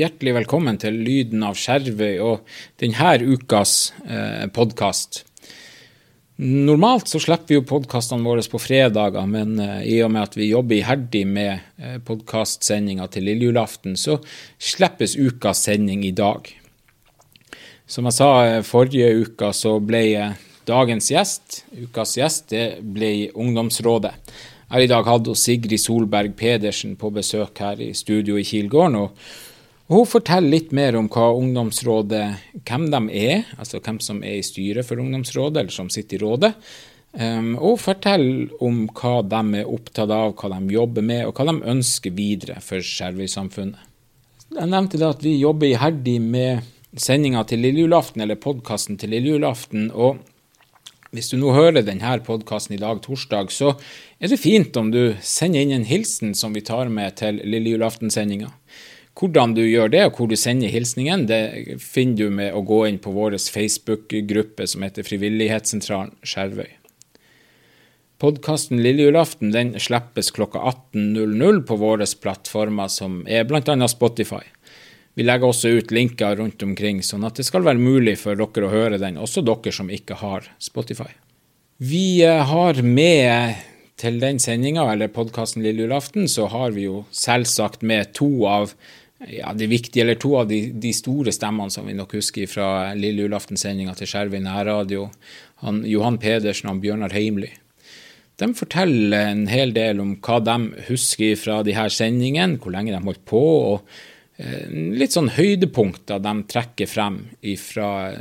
hjertelig velkommen til Lyden av Skjervøy og denne ukas eh, podkast. Normalt så slipper vi jo podkastene våre på fredager, men eh, i og med at vi jobber iherdig med eh, podkastsendinga til lillejulaften, så slippes ukas sending i dag. Som jeg sa eh, forrige uka, så ble eh, dagens gjest, ukas gjest, det ble Ungdomsrådet. Jeg har i dag hatt Sigrid Solberg Pedersen på besøk her i studio i Kilgården. og hun forteller litt mer om hva ungdomsrådet, hvem de er, altså hvem som er i styret for ungdomsrådet, eller som sitter i rådet. Um, og forteller om hva de er opptatt av, hva de jobber med, og hva de ønsker videre for Skjervøy-samfunnet. Jeg nevnte da at vi jobber iherdig med sendinga til lillejulaften, eller podkasten til lillejulaften. og hvis du nå hører denne podkasten i dag, torsdag, så er det fint om du sender inn en hilsen som vi tar med til lille. Hvordan du gjør det, og hvor du sender hilsningen, det finner du med å gå inn på vår Facebook-gruppe som heter Frivillighetssentralen Skjervøy. Podkasten Lille julaften den slippes klokka 18.00 på våre plattformer, som er bl.a. Spotify. Vi legger også ut linker rundt omkring, sånn at det skal være mulig for dere å høre den, også dere som ikke har Spotify. Vi eh, har med til den sendinga, eller podkasten Lille julaften, så har vi jo selvsagt med to av ja, de viktige, eller to av de, de store stemmene som vi nok husker fra Lille julaften-sendinga til Skjervøy nærradio. Han, Johan Pedersen og Bjørnar Heimly. De forteller en hel del om hva de husker fra de her sendingene, hvor lenge de holdt på, og Eh, litt sånn høydepunkter de trekker frem ifra,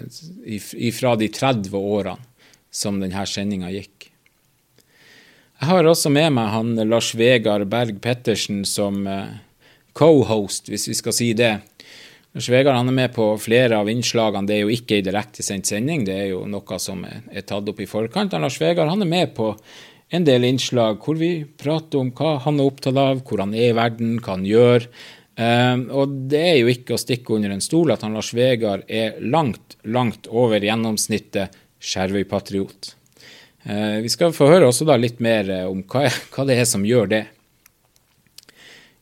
ifra de 30 årene som denne sendinga gikk. Jeg har også med meg han Lars Vegard Berg Pettersen som eh, co-host, hvis vi skal si det. Lars Vegard han er med på flere av innslagene. Det er jo ikke ei direktesendt sending, det er jo noe som er tatt opp i forkant. Lars Vegard han er med på en del innslag hvor vi prater om hva han er opptatt av, hvor han er i verden, hva han gjør. Um, og det er jo ikke å stikke under en stol at han Lars Vegard er langt, langt over gjennomsnittet Skjervøy-patriot. Uh, vi skal få høre også da litt mer om hva, det er som gjør det.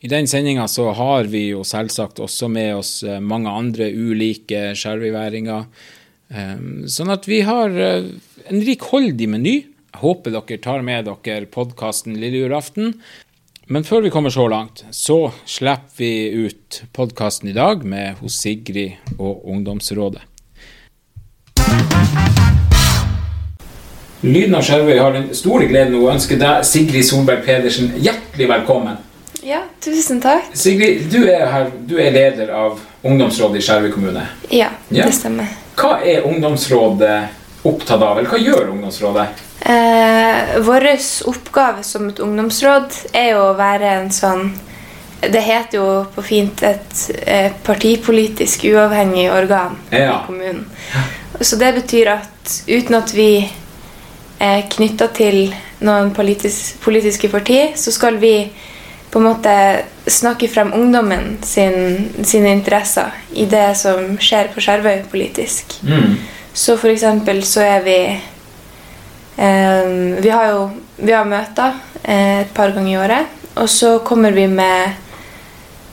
I den sendinga så har vi jo selvsagt også med oss eh, mange andre ulike skjervøyværinger. Um, sånn at vi har en rikholdig meny. Jeg håper dere tar med dere podkasten Lille julaften. Men før vi kommer så langt, så slipper vi ut podkasten i dag med hos Sigrid og Ungdomsrådet. Lyden av Skjervøy har den store gleden å ønske deg, Sigrid Solberg Pedersen, hjertelig velkommen. Ja, tusen takk. Sigrid, du er, her, du er leder av ungdomsrådet i Skjervøy kommune. Ja, ja, det stemmer. Hva er ungdomsrådet opptatt av, eller hva gjør ungdomsrådet? Eh, Vår oppgave som et ungdomsråd er jo å være en sånn Det heter jo på fint et eh, partipolitisk uavhengig organ ja. i kommunen. Så det betyr at uten at vi er knytta til noen politis politiske partier, så skal vi på en måte snakke frem ungdommen sin, sine interesser i det som skjer på Skjervøy politisk. Mm. Så for eksempel så er vi eh, vi har jo vi har møter eh, et par ganger i året. Og så kommer vi med,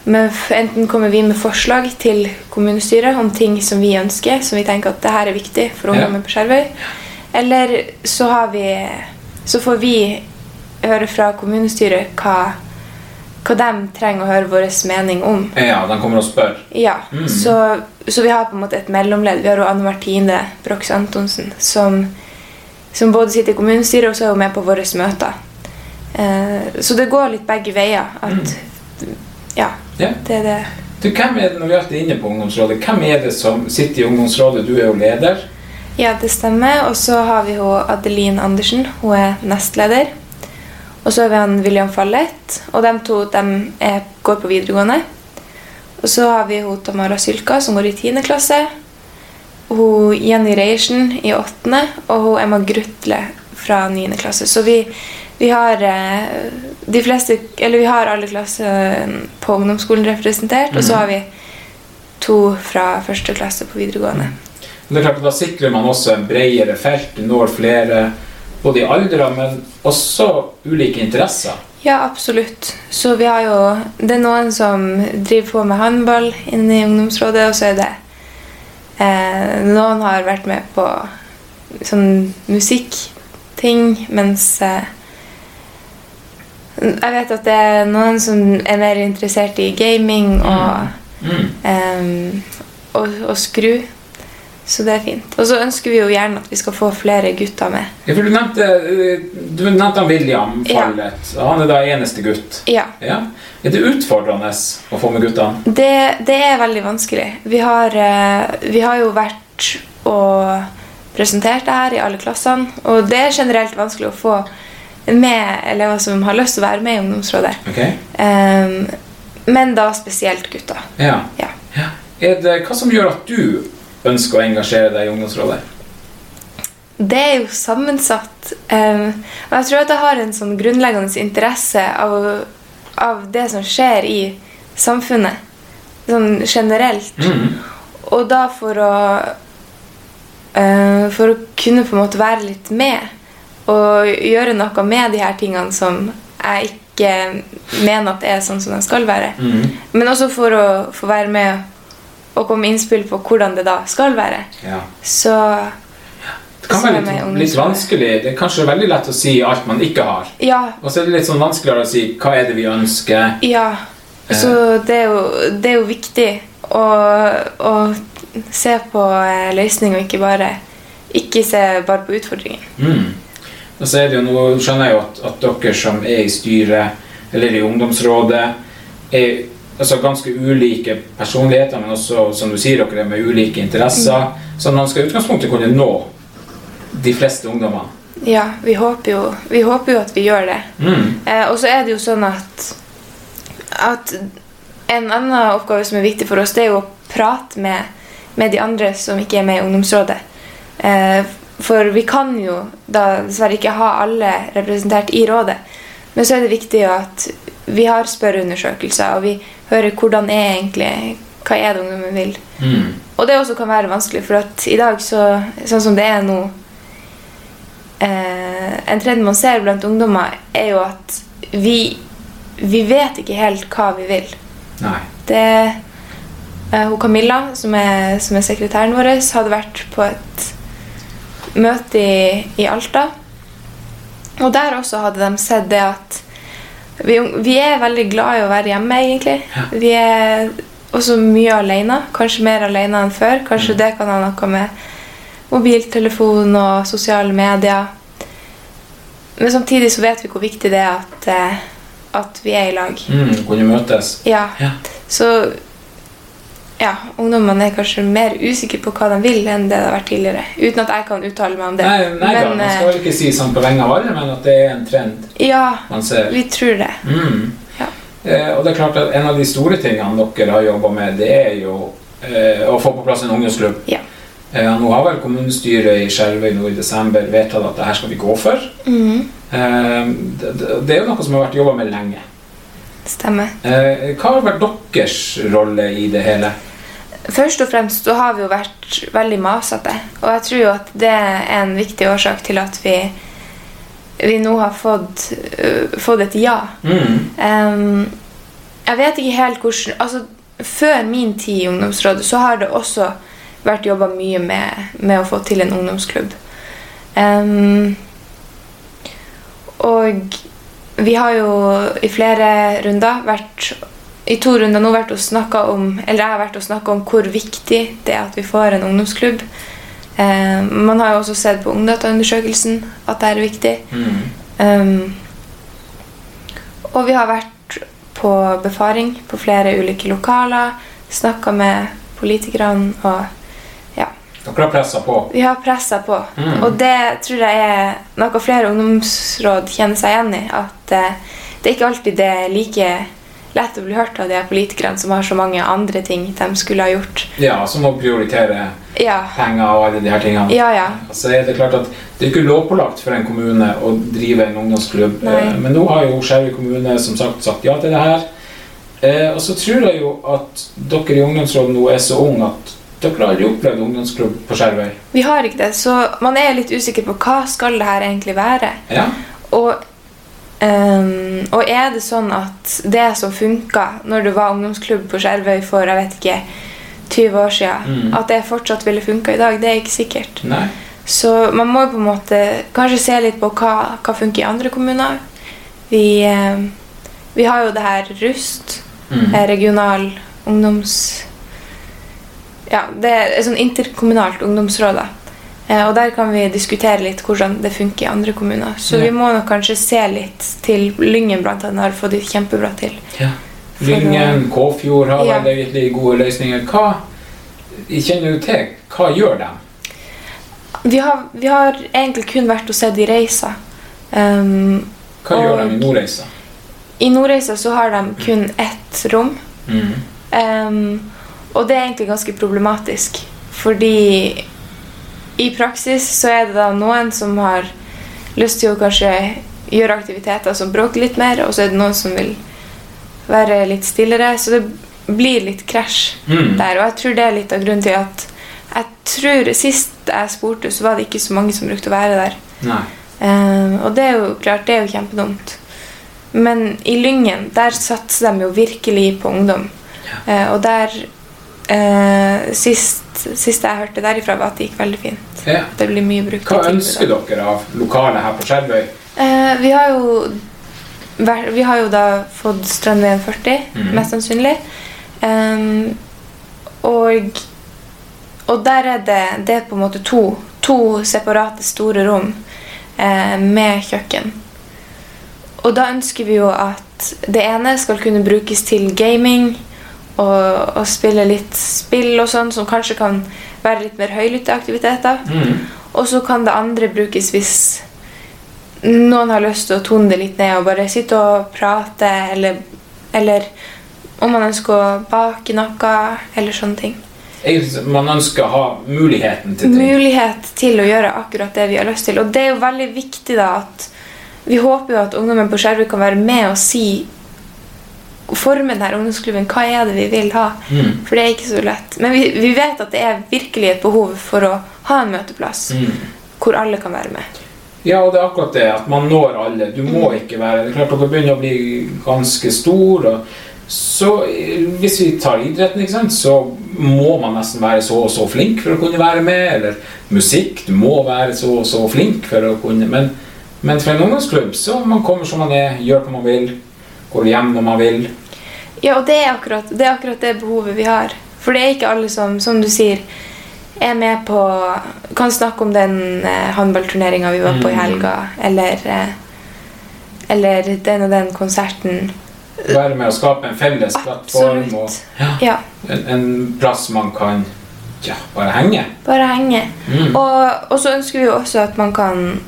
med, Enten kommer vi med forslag til kommunestyret om ting som vi ønsker, som vi tenker at det her er viktig for ungdommen på Skjervøy. Eller så har vi Så får vi høre fra kommunestyret hva, hva de trenger å høre vår mening om. Ja, de kommer og spør. Ja, mm. så, så, vi har på en måte et mellomledd. Vi har jo Anne Martine Brox Antonsen som som både sitter i kommunestyret og så er hun med på våre møter. Eh, så det går litt begge veier. At mm. ja, yeah. det er det. Du, hvem er det når vi alltid er inne på ungdomsrådet, hvem er det som sitter i ungdomsrådet? Du er jo leder. Ja, det stemmer. Og så har vi hun Adeline Andersen. Hun er nestleder. Og så har vi han William Fallett. Og de to de er, går på videregående. Og så har vi hun Tamara Sylka, som går i 10. klasse hun Jenny Reiersen i 8. og hun Emma Grutle fra 9. klasse. Så vi, vi har eh, de fleste, eller vi har alle klasser på ungdomsskolen representert, mm. og så mhm. har vi to fra første klasse på videregående. Det er klart at Da sikrer man også en bredere felt, når flere både i aldre, men også ulike interesser. Ja, absolutt. Så vi har jo Det er noen som driver på med håndball inne i ungdomsrådet, og så er det eh, Noen har vært med på sånn musikkting, mens eh, Jeg vet at det er noen som er mer interessert i gaming og, Mm. em, og, og skru. Så det er fint. Og så ønsker vi jo gjerne at vi skal få flere gutter med. Ja, for du nevnte, du nevnte han William Fallet. Ja. Han er da eneste gutt. Ja. Ja. Er det utfordrende å få med guttene? Det, det er veldig vanskelig. Vi har, eh, vi har jo vært og presentert det her i alle klassene, og det er generelt vanskelig å få med elever som har lyst til å være med i ungdomsrådet. Ok? Em, men da spesielt gutter. Ja. Ja. ja. Er det, hva som gjør at du ønsker å engasjere deg i ungdomsrådet? Det er jo sammensatt. og jeg tror at jeg har en sånn grunnleggende interesse av, av det som skjer i samfunnet. Sånn generelt. Mm. Og da for å eh, For å kunne på en måte være litt med og gjøre noe med de her tingene som jeg ikke mener at er sånn som de skal være. Mm. Men også for å få være med og komme med innspill på hvordan det da skal være. Ja. Så Det kan være litt, litt vanskelig. Det er kanskje veldig lett å si alt man ikke har. ja. Og så er det litt sånn vanskeligere å si hva er det vi ønsker. Ja. Så det er jo, det er jo viktig å, å se på eh, løsning og ikke bare ikke se bare på utfordringen. Mm. Og så er det jo nå skjønner jeg jo at, at dere som er i styret, eller i ungdomsrådet, er altså ganske ulike personligheter, men også, som du sier, dere er med ulike interesser. Så man skal i utgangspunktet kunne nå de fleste ungdommene. Ja, vi håper jo, vi håper jo at vi gjør det. Mm. Eh, og så er det jo sånn at, at en annen oppgave som er viktig for oss, det er jo å prate med, med de andre som ikke er med i ungdomsrådet. Eh, for vi kan jo da dessverre ikke ha alle representert i rådet. Men så er det viktig at vi har spørreundersøkelser, og vi hører hvordan er egentlig hva er det ungdommen vil. Mm. Og det også kan være vanskelig, for at i dag, så, sånn som det er nå eh, En trend man ser blant ungdommer, er jo at vi, vi vet ikke helt hva vi vil. Nei. Det eh, hun Camilla, som er, som er sekretæren vår, hadde vært på et møte i, i Alta. Og der også hadde de sett det at vi, vi er veldig glad i å være hjemme, egentlig. Ja. Vi er også mye alene. Kanskje mer alene enn før. Kanskje det kan ha noe med mobiltelefon og sosiale medier. Men samtidig så vet vi hvor viktig det er at, eh, at vi er i lag. Mm. Kunne møtes. Ja, Ja. så ja, ungdommene er kanskje mer usikre på hva de vil enn det det har vært tidligere. Uten at jeg kan uttale meg om det. Nei, nei Men, man skal ikke si sånn på vegne av alle, men at det er en trend ja, man ser. vi tror det. Mm. Ja. Eh, og det er klart at En av de store tingene dere har jobba med, det er jo eh, å få på plass en ungdomsklubb. Ja. Eh, nå har vel kommunestyret i Skjervøy nå i desember vedtatt at det her skal vi gå for. Mm. Eh, det er jo noe som har vært jobba med lenge. Stemmer. Eh, hva har vært deres rolle i det hele? Først og fremst så har vi jo vært veldig masete. Og jeg tror jo at det er en viktig årsak til at vi, vi nå har fått, uh, fått et ja. Mm. Um, jeg vet ikke helt hvordan altså, Før min tid i ungdomsrådet så har det også vært jobba mye med, med å få til en ungdomsklubb. Um, og vi har jo i flere runder vært i to runder nå vært og snakka om eller jeg har vært og snakka om hvor viktig det er at vi får en ungdomsklubb. Eh, man har jo også sett på Ungdataundersøkelsen at det er viktig. Mm. Um, og vi har vært på befaring på flere ulike lokaler, snakka med politikerne og Dere har pressa på. Vi har pressa på. Mm. Og det tror jeg er noe flere ungdomsråd kjenner seg igjen i. At eh, det er ikke alltid det er like lett å bli hørt av de politikerne som har så mange andre ting de skulle ha gjort. Ja, som å prioritere Ja, penger og alle de her tingene. ja. ja. Så er det klart at det er ikke lovpålagt for en kommune å drive en ungdomsklubb. Nei. Eh, Men nå har jo Skjervøy kommune som sagt sagt ja til det her. Eh, Og så tror jeg jo at dere i ungdomsrådet nå er så unge at dere har aldri opplevd ungdomsklubb på Skjervøy. Vi har ikke det, så man er litt usikker på hva skal det her egentlig være. Ja. Og Um, og er det sånn at det som funka når det var ungdomsklubb på Skjervøy for jeg vet ikke, 20 år siden, Mm. at det fortsatt ville funka i dag, det er ikke sikkert. Nei. Så man må på en måte kanskje se litt på hva, hva funker i andre kommuner. Vi, um, vi har jo det her RUST, Mm. eh, regional ungdoms... Ja, det er et sånn interkommunalt ungdomsråd. Eh, og der kan vi diskutere litt hvordan det funker i andre kommuner. Så Ja. vi må nok kanskje se litt til Lyngen, blant annet, har fått det kjempebra til. Ja. Lyngen, Kåfjord har Ja. vel egentlig gode løsninger. Hva kjenner du til, hva gjør de? Vi har, vi har egentlig kun vært og sett i Reisa. Um, Hva gjør de i Nordreisa? I Nordreisa så har de kun ett rom. Mm. Um, og det er egentlig ganske problematisk. Fordi i praksis så er det da noen som har lyst til å kanskje gjøre aktiviteter som bråker litt mer, og så er det noen som vil være litt stillere. Så det blir litt krasj Mm. der. Og jeg tror det er litt av grunnen til at jeg tror Sist jeg spurte, så var det ikke så mange som brukte å være der. Um, og det er jo klart, det er jo kjempedumt. Men i Lyngen, der satser de jo virkelig på ungdom. Eh, og der eh, sist, sist jeg hørte derifra, var at det gikk veldig fint. Ja. Det blir mye brukt. Hva ønsker dere av lokalet her på Skjervøy? Eh, vi har jo Vi har jo da fått Strandveien 40, Mhm. mest sannsynlig. Um, og og der er det, det er på en måte to, to separate store rom eh, med kjøkken. Og da ønsker vi jo at det ene skal kunne brukes til gaming og, og spille litt spill og sånn, som kanskje kan være litt mer høylytte aktiviteter. Mm. Og så kan det andre brukes hvis noen har lyst til å tone det litt ned og bare sitte og prate, eller, eller om man ønsker å bake noe, eller sånne ting. Egentlig, Man ønsker å ha muligheten til ting. Mulighet til å gjøre akkurat det vi har lyst til. Og det er jo veldig viktig da at vi håper jo at ungdommen på Skjervøy kan være med og si forme denne ungdomsklubben. Hva er det vi vil ha? Mm. For det er ikke så lett. Men vi, vi vet at det er virkelig et behov for å ha en møteplass Mm. hvor alle kan være med. Ja, og det er akkurat det, at man når alle. Du må ikke være Det er klart dere begynner å bli ganske stor. Så Hvis vi tar idretten, ikke sant, så må man nesten være så og så flink for å kunne være med. Eller musikk. Du må være så og så flink for å kunne Men, men for en ungdomsklubb så man kommer som man er, gjør hva man vil, går hjem når man vil. Ja, og det er, akkurat, det er akkurat det behovet vi har. For det er ikke alle som, som du sier, er med på Kan snakke om den eh, håndballturneringa vi var på i Mm. helga, eller eh, Eller den og den konserten. Være med å skape en felles plattform og Absolutt. ja, Ja, en, en plass man kan ja, bare henge. bare henge. Mm. Og, og så ønsker vi jo også at man kan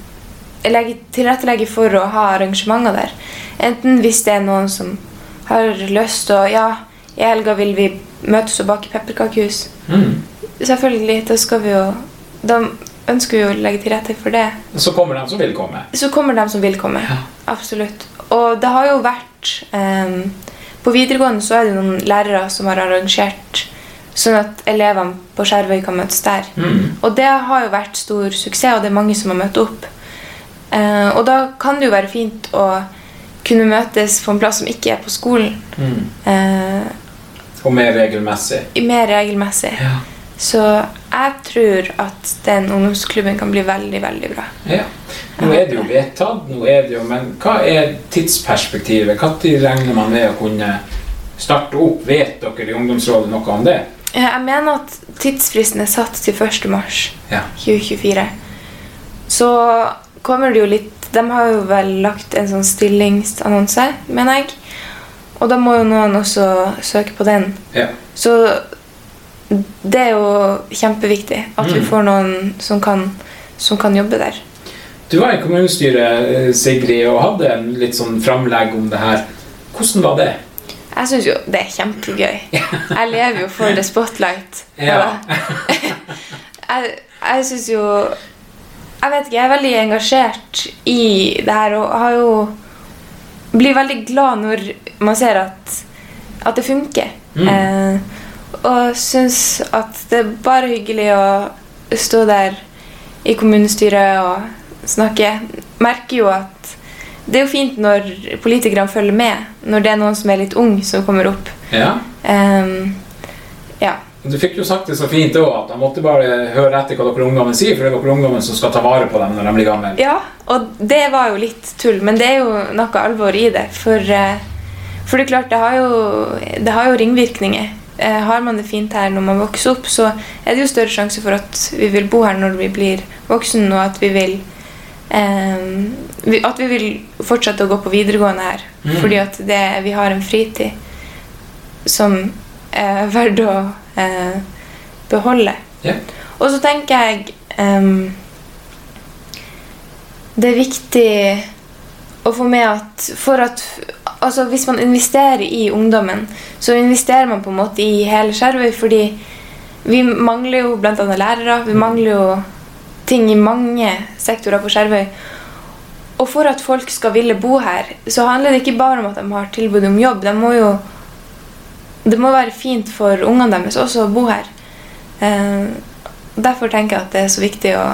legge, tilrettelegge for å ha arrangementer der. Enten hvis det er noen som har lyst å Ja, i helga vil vi møtes og bake pepperkakehus. Mm. Selvfølgelig, da skal vi jo Da ønsker vi jo å legge til rette for det. Så kommer de som vil komme. Så kommer de som vil komme. Ja. Absolutt. Og det har jo vært ehm, På videregående så er det noen lærere som har arrangert sånn at elevene på Skjervøy kan møtes der. Mm. Og det har jo vært stor suksess, og det er mange som har møtt opp. Eh, og da kan det jo være fint å kunne møtes på en plass som ikke er på skolen. Mm. Eh, Og mer regelmessig. mer regelmessig. Ja. Så jeg tror at den ungdomsklubben kan bli veldig, veldig bra. Ja. Nå er det jo vedtatt, nå er det jo, men hva er tidsperspektivet? Når regner man med å kunne starte opp? Vet dere i ungdomsrådet noe om det? Eh, Jeg mener at tidsfristen er satt til 1. mars Ja. 2024. Så kommer det jo litt De har jo vel lagt en sånn stillingsannonse, mener jeg. Og da må jo noen også søke på den. ja. Så det er jo kjempeviktig at vi Mm. får noen som kan, som kan jobbe der. Du var i kommunestyret, eh, Sigrid, og hadde en litt sånn framlegg om det her. Hvordan var det? Jeg syns jo det er kjempegøy. Jeg lever jo for the spotlight. Ja. jeg jeg syns jo Jeg vet ikke, jeg er veldig engasjert i det her og har jo Blir veldig glad når man ser at, at det funker. Mm. Eh, og syns at det er bare hyggelig å stå der i kommunestyret og snakke. Merker jo at det er jo fint når politikerne følger med, når det er noen som er litt ung, som kommer opp. Ja. Um, ja. Du fikk jo sagt det så fint òg, at de måtte bare høre etter hva dere ungdommen sier, for det er dere ungdommen som skal ta vare på dem når de blir gamle. ja, og det var jo litt tull, men det er jo noe alvor i det. For, eh, for det er klart, det har jo, det har jo ringvirkninger. Eh, har man det fint her når man vokser opp, så er det jo større sjanse for at vi vil bo her når vi blir voksen, og at vi vil eh, At vi vil fortsette å gå på videregående her. Mm. Fordi at det, vi har en fritid som er verdt å eh, beholde. Yeah. Og så tenker jeg um, Det er viktig å få med at for at Altså hvis man investerer i ungdommen, så investerer man på en måte i hele Skjervøy, fordi vi mangler jo bl.a. lærere. Vi mangler jo ting i mange sektorer på Skjervøy. Og for at folk skal ville bo her, så handler det ikke bare om at de har tilbud om jobb. De må jo det må være fint for ungene deres også å bo her. Eh, derfor tenker jeg at det er så viktig å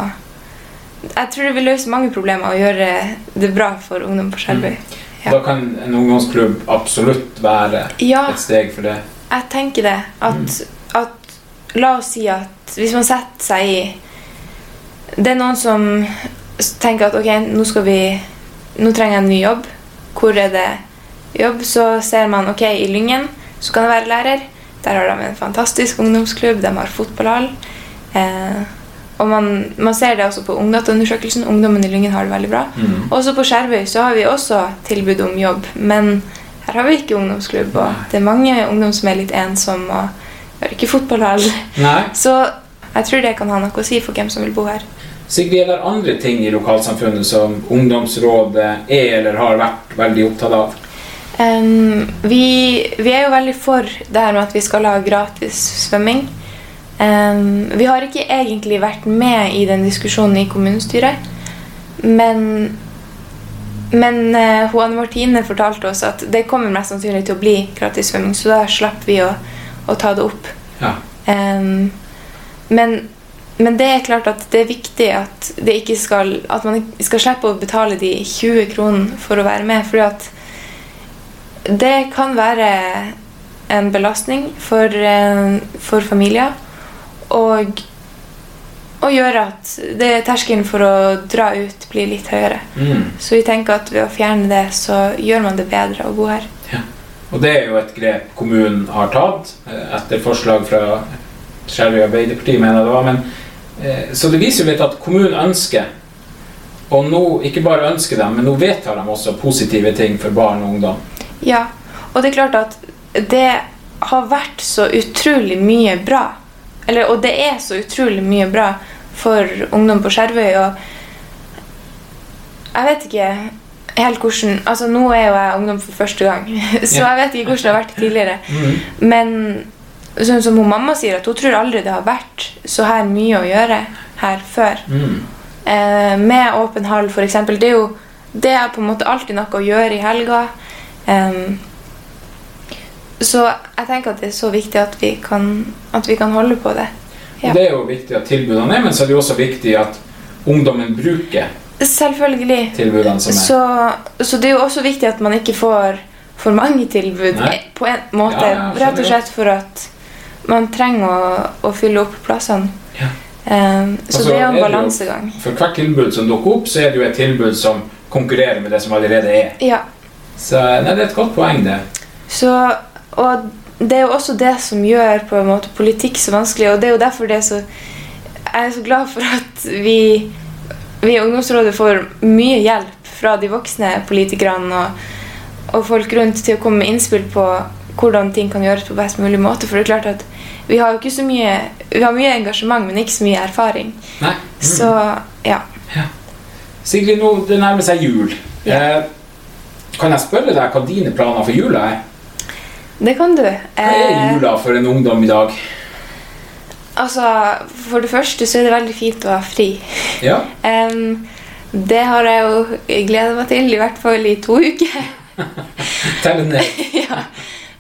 Jeg tror det vil løse mange problemer å gjøre det bra for ungdom på Skjervøy. Ja. Da kan en ungdomsklubb absolutt være Ja, et steg for det. jeg tenker det. At, at La oss si at hvis man setter seg i Det er noen som tenker at ok, nå skal vi Nå trenger jeg en ny jobb. Hvor er det jobb? Så ser man ok, i Lyngen så kan jeg være lærer. Der har de en fantastisk ungdomsklubb. De har fotballhall. Eh, og man, man ser det også på Ungdataundersøkelsen. Ungdommen i Lyngen har det veldig bra. Mm. Også på Skjervøy så har vi også tilbud om jobb, men her har vi ikke ungdomsklubb. Og det er mange ungdom som er litt ensomme og har ikke fotballhall. Så jeg tror det kan ha noe å si for hvem som vil bo her. Sigrid, er det andre ting i lokalsamfunnet som ungdomsrådet er eller har vært veldig opptatt av? Em, vi, vi er jo veldig for det her med at vi skal ha gratis svømming. Um, vi har ikke egentlig vært med i den diskusjonen i kommunestyret, men men uh, hun Anne Martine fortalte oss at det kommer mest sannsynlig til å bli gratis svømming, så da slapp vi å, å ta det opp. Ja. Um, men, men det er klart at det er viktig at, det skal, at man skal slippe å betale de 20 kronene for å være med. Fordi at det kan være en belastning for, eh, for familier. Og, og gjøre at det, terskelen for å dra ut blir litt høyere. Mm. Så vi tenker at ved å fjerne det, så gjør man det bedre å bo her. Og det er jo et grep kommunen har tatt, eh, etter forslag fra Skjervøy Arbeiderparti, mener jeg det var. Men, eh, så det viser jo litt at kommunen ønsker, og nå ikke bare ønsker dem, men nå vedtar de også positive ting for barn og ungdom. Ja, og det er klart at det har vært så utrolig mye bra. Eller, og det er så utrolig mye bra for ungdom på Skjervøy. Og jeg vet ikke helt hvordan Altså, nå er jo jeg ungdom for første gang, så jeg vet ikke hvordan det har vært tidligere. Mm. Men sånn som hun mamma sier, at hun tror aldri det har vært så her mye å gjøre her før. Mm. Eh, med åpen hall, f.eks. Det er jo det er på en måte alltid noe å gjøre i helga. Em, så jeg tenker at det er så viktig at vi kan, at vi kan holde på det. Ja. Det er jo viktig at tilbudene er, men så er det jo også viktig at ungdommen bruker Selvfølgelig. tilbudene som er. Så, så det er jo også viktig at man ikke får for mange tilbud Nei. på en måte. Ja, rett og slett for at man trenger å, å fylle opp plassene. Ja. Um, så altså, det er jo er en balansegang. For hvert tilbud som dukker opp, så er det jo et tilbud som konkurrerer med det som allerede er. Ja. Så nei, det er et godt poeng, det. Så, og det er jo også det som gjør på en måte politikk så vanskelig, og det er jo derfor det er så Jeg er så glad for at vi, vi i ungdomsrådet får mye hjelp fra de voksne politikerne og, og folk rundt til å komme med innspill på hvordan ting kan gjøres på best mulig måte. For det er klart at vi har jo ikke så mye Vi har mye engasjement, men ikke så mye erfaring. Nei. Mm. Så ja. Sigrid, nå det nærmer seg jul. Ja. Eh, kan jeg spørre deg hva dine planer for jula er? Det kan du. Hva er Eh, jula for en ungdom i dag? altså, for det første så er det veldig fint å ha fri. Ja? Um, det har jeg jo gleda meg til, i hvert fall i to uker. Tell ned. ja.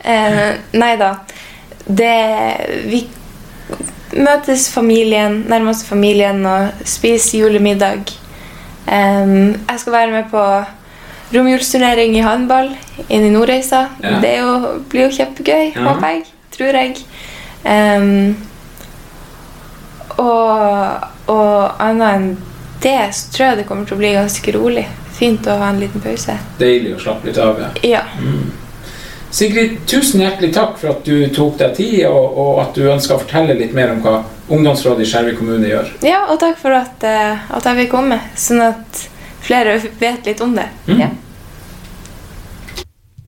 Um, nei da. Det Vi møtes familien, nærmeste familien og spiser julemiddag. Um, jeg skal være med på romjulsturnering i håndball inn i Nordreisa. Ja. Det jo, blir jo kjempegøy, Ja. håper jeg. Tror jeg. Um, og, og annet enn det så tror jeg det kommer til å bli ganske rolig. Fint å ha en liten pause. Deilig å slappe litt av. ja. Ja. Sigrid, tusen hjertelig takk for at du tok deg tid, og, og at du ønsker å fortelle litt mer om hva ungdomsrådet i Skjervøy kommune gjør. ja, og takk for at, eh, at jeg fikk komme, sånn at flere vet litt om det. Mm. Ja.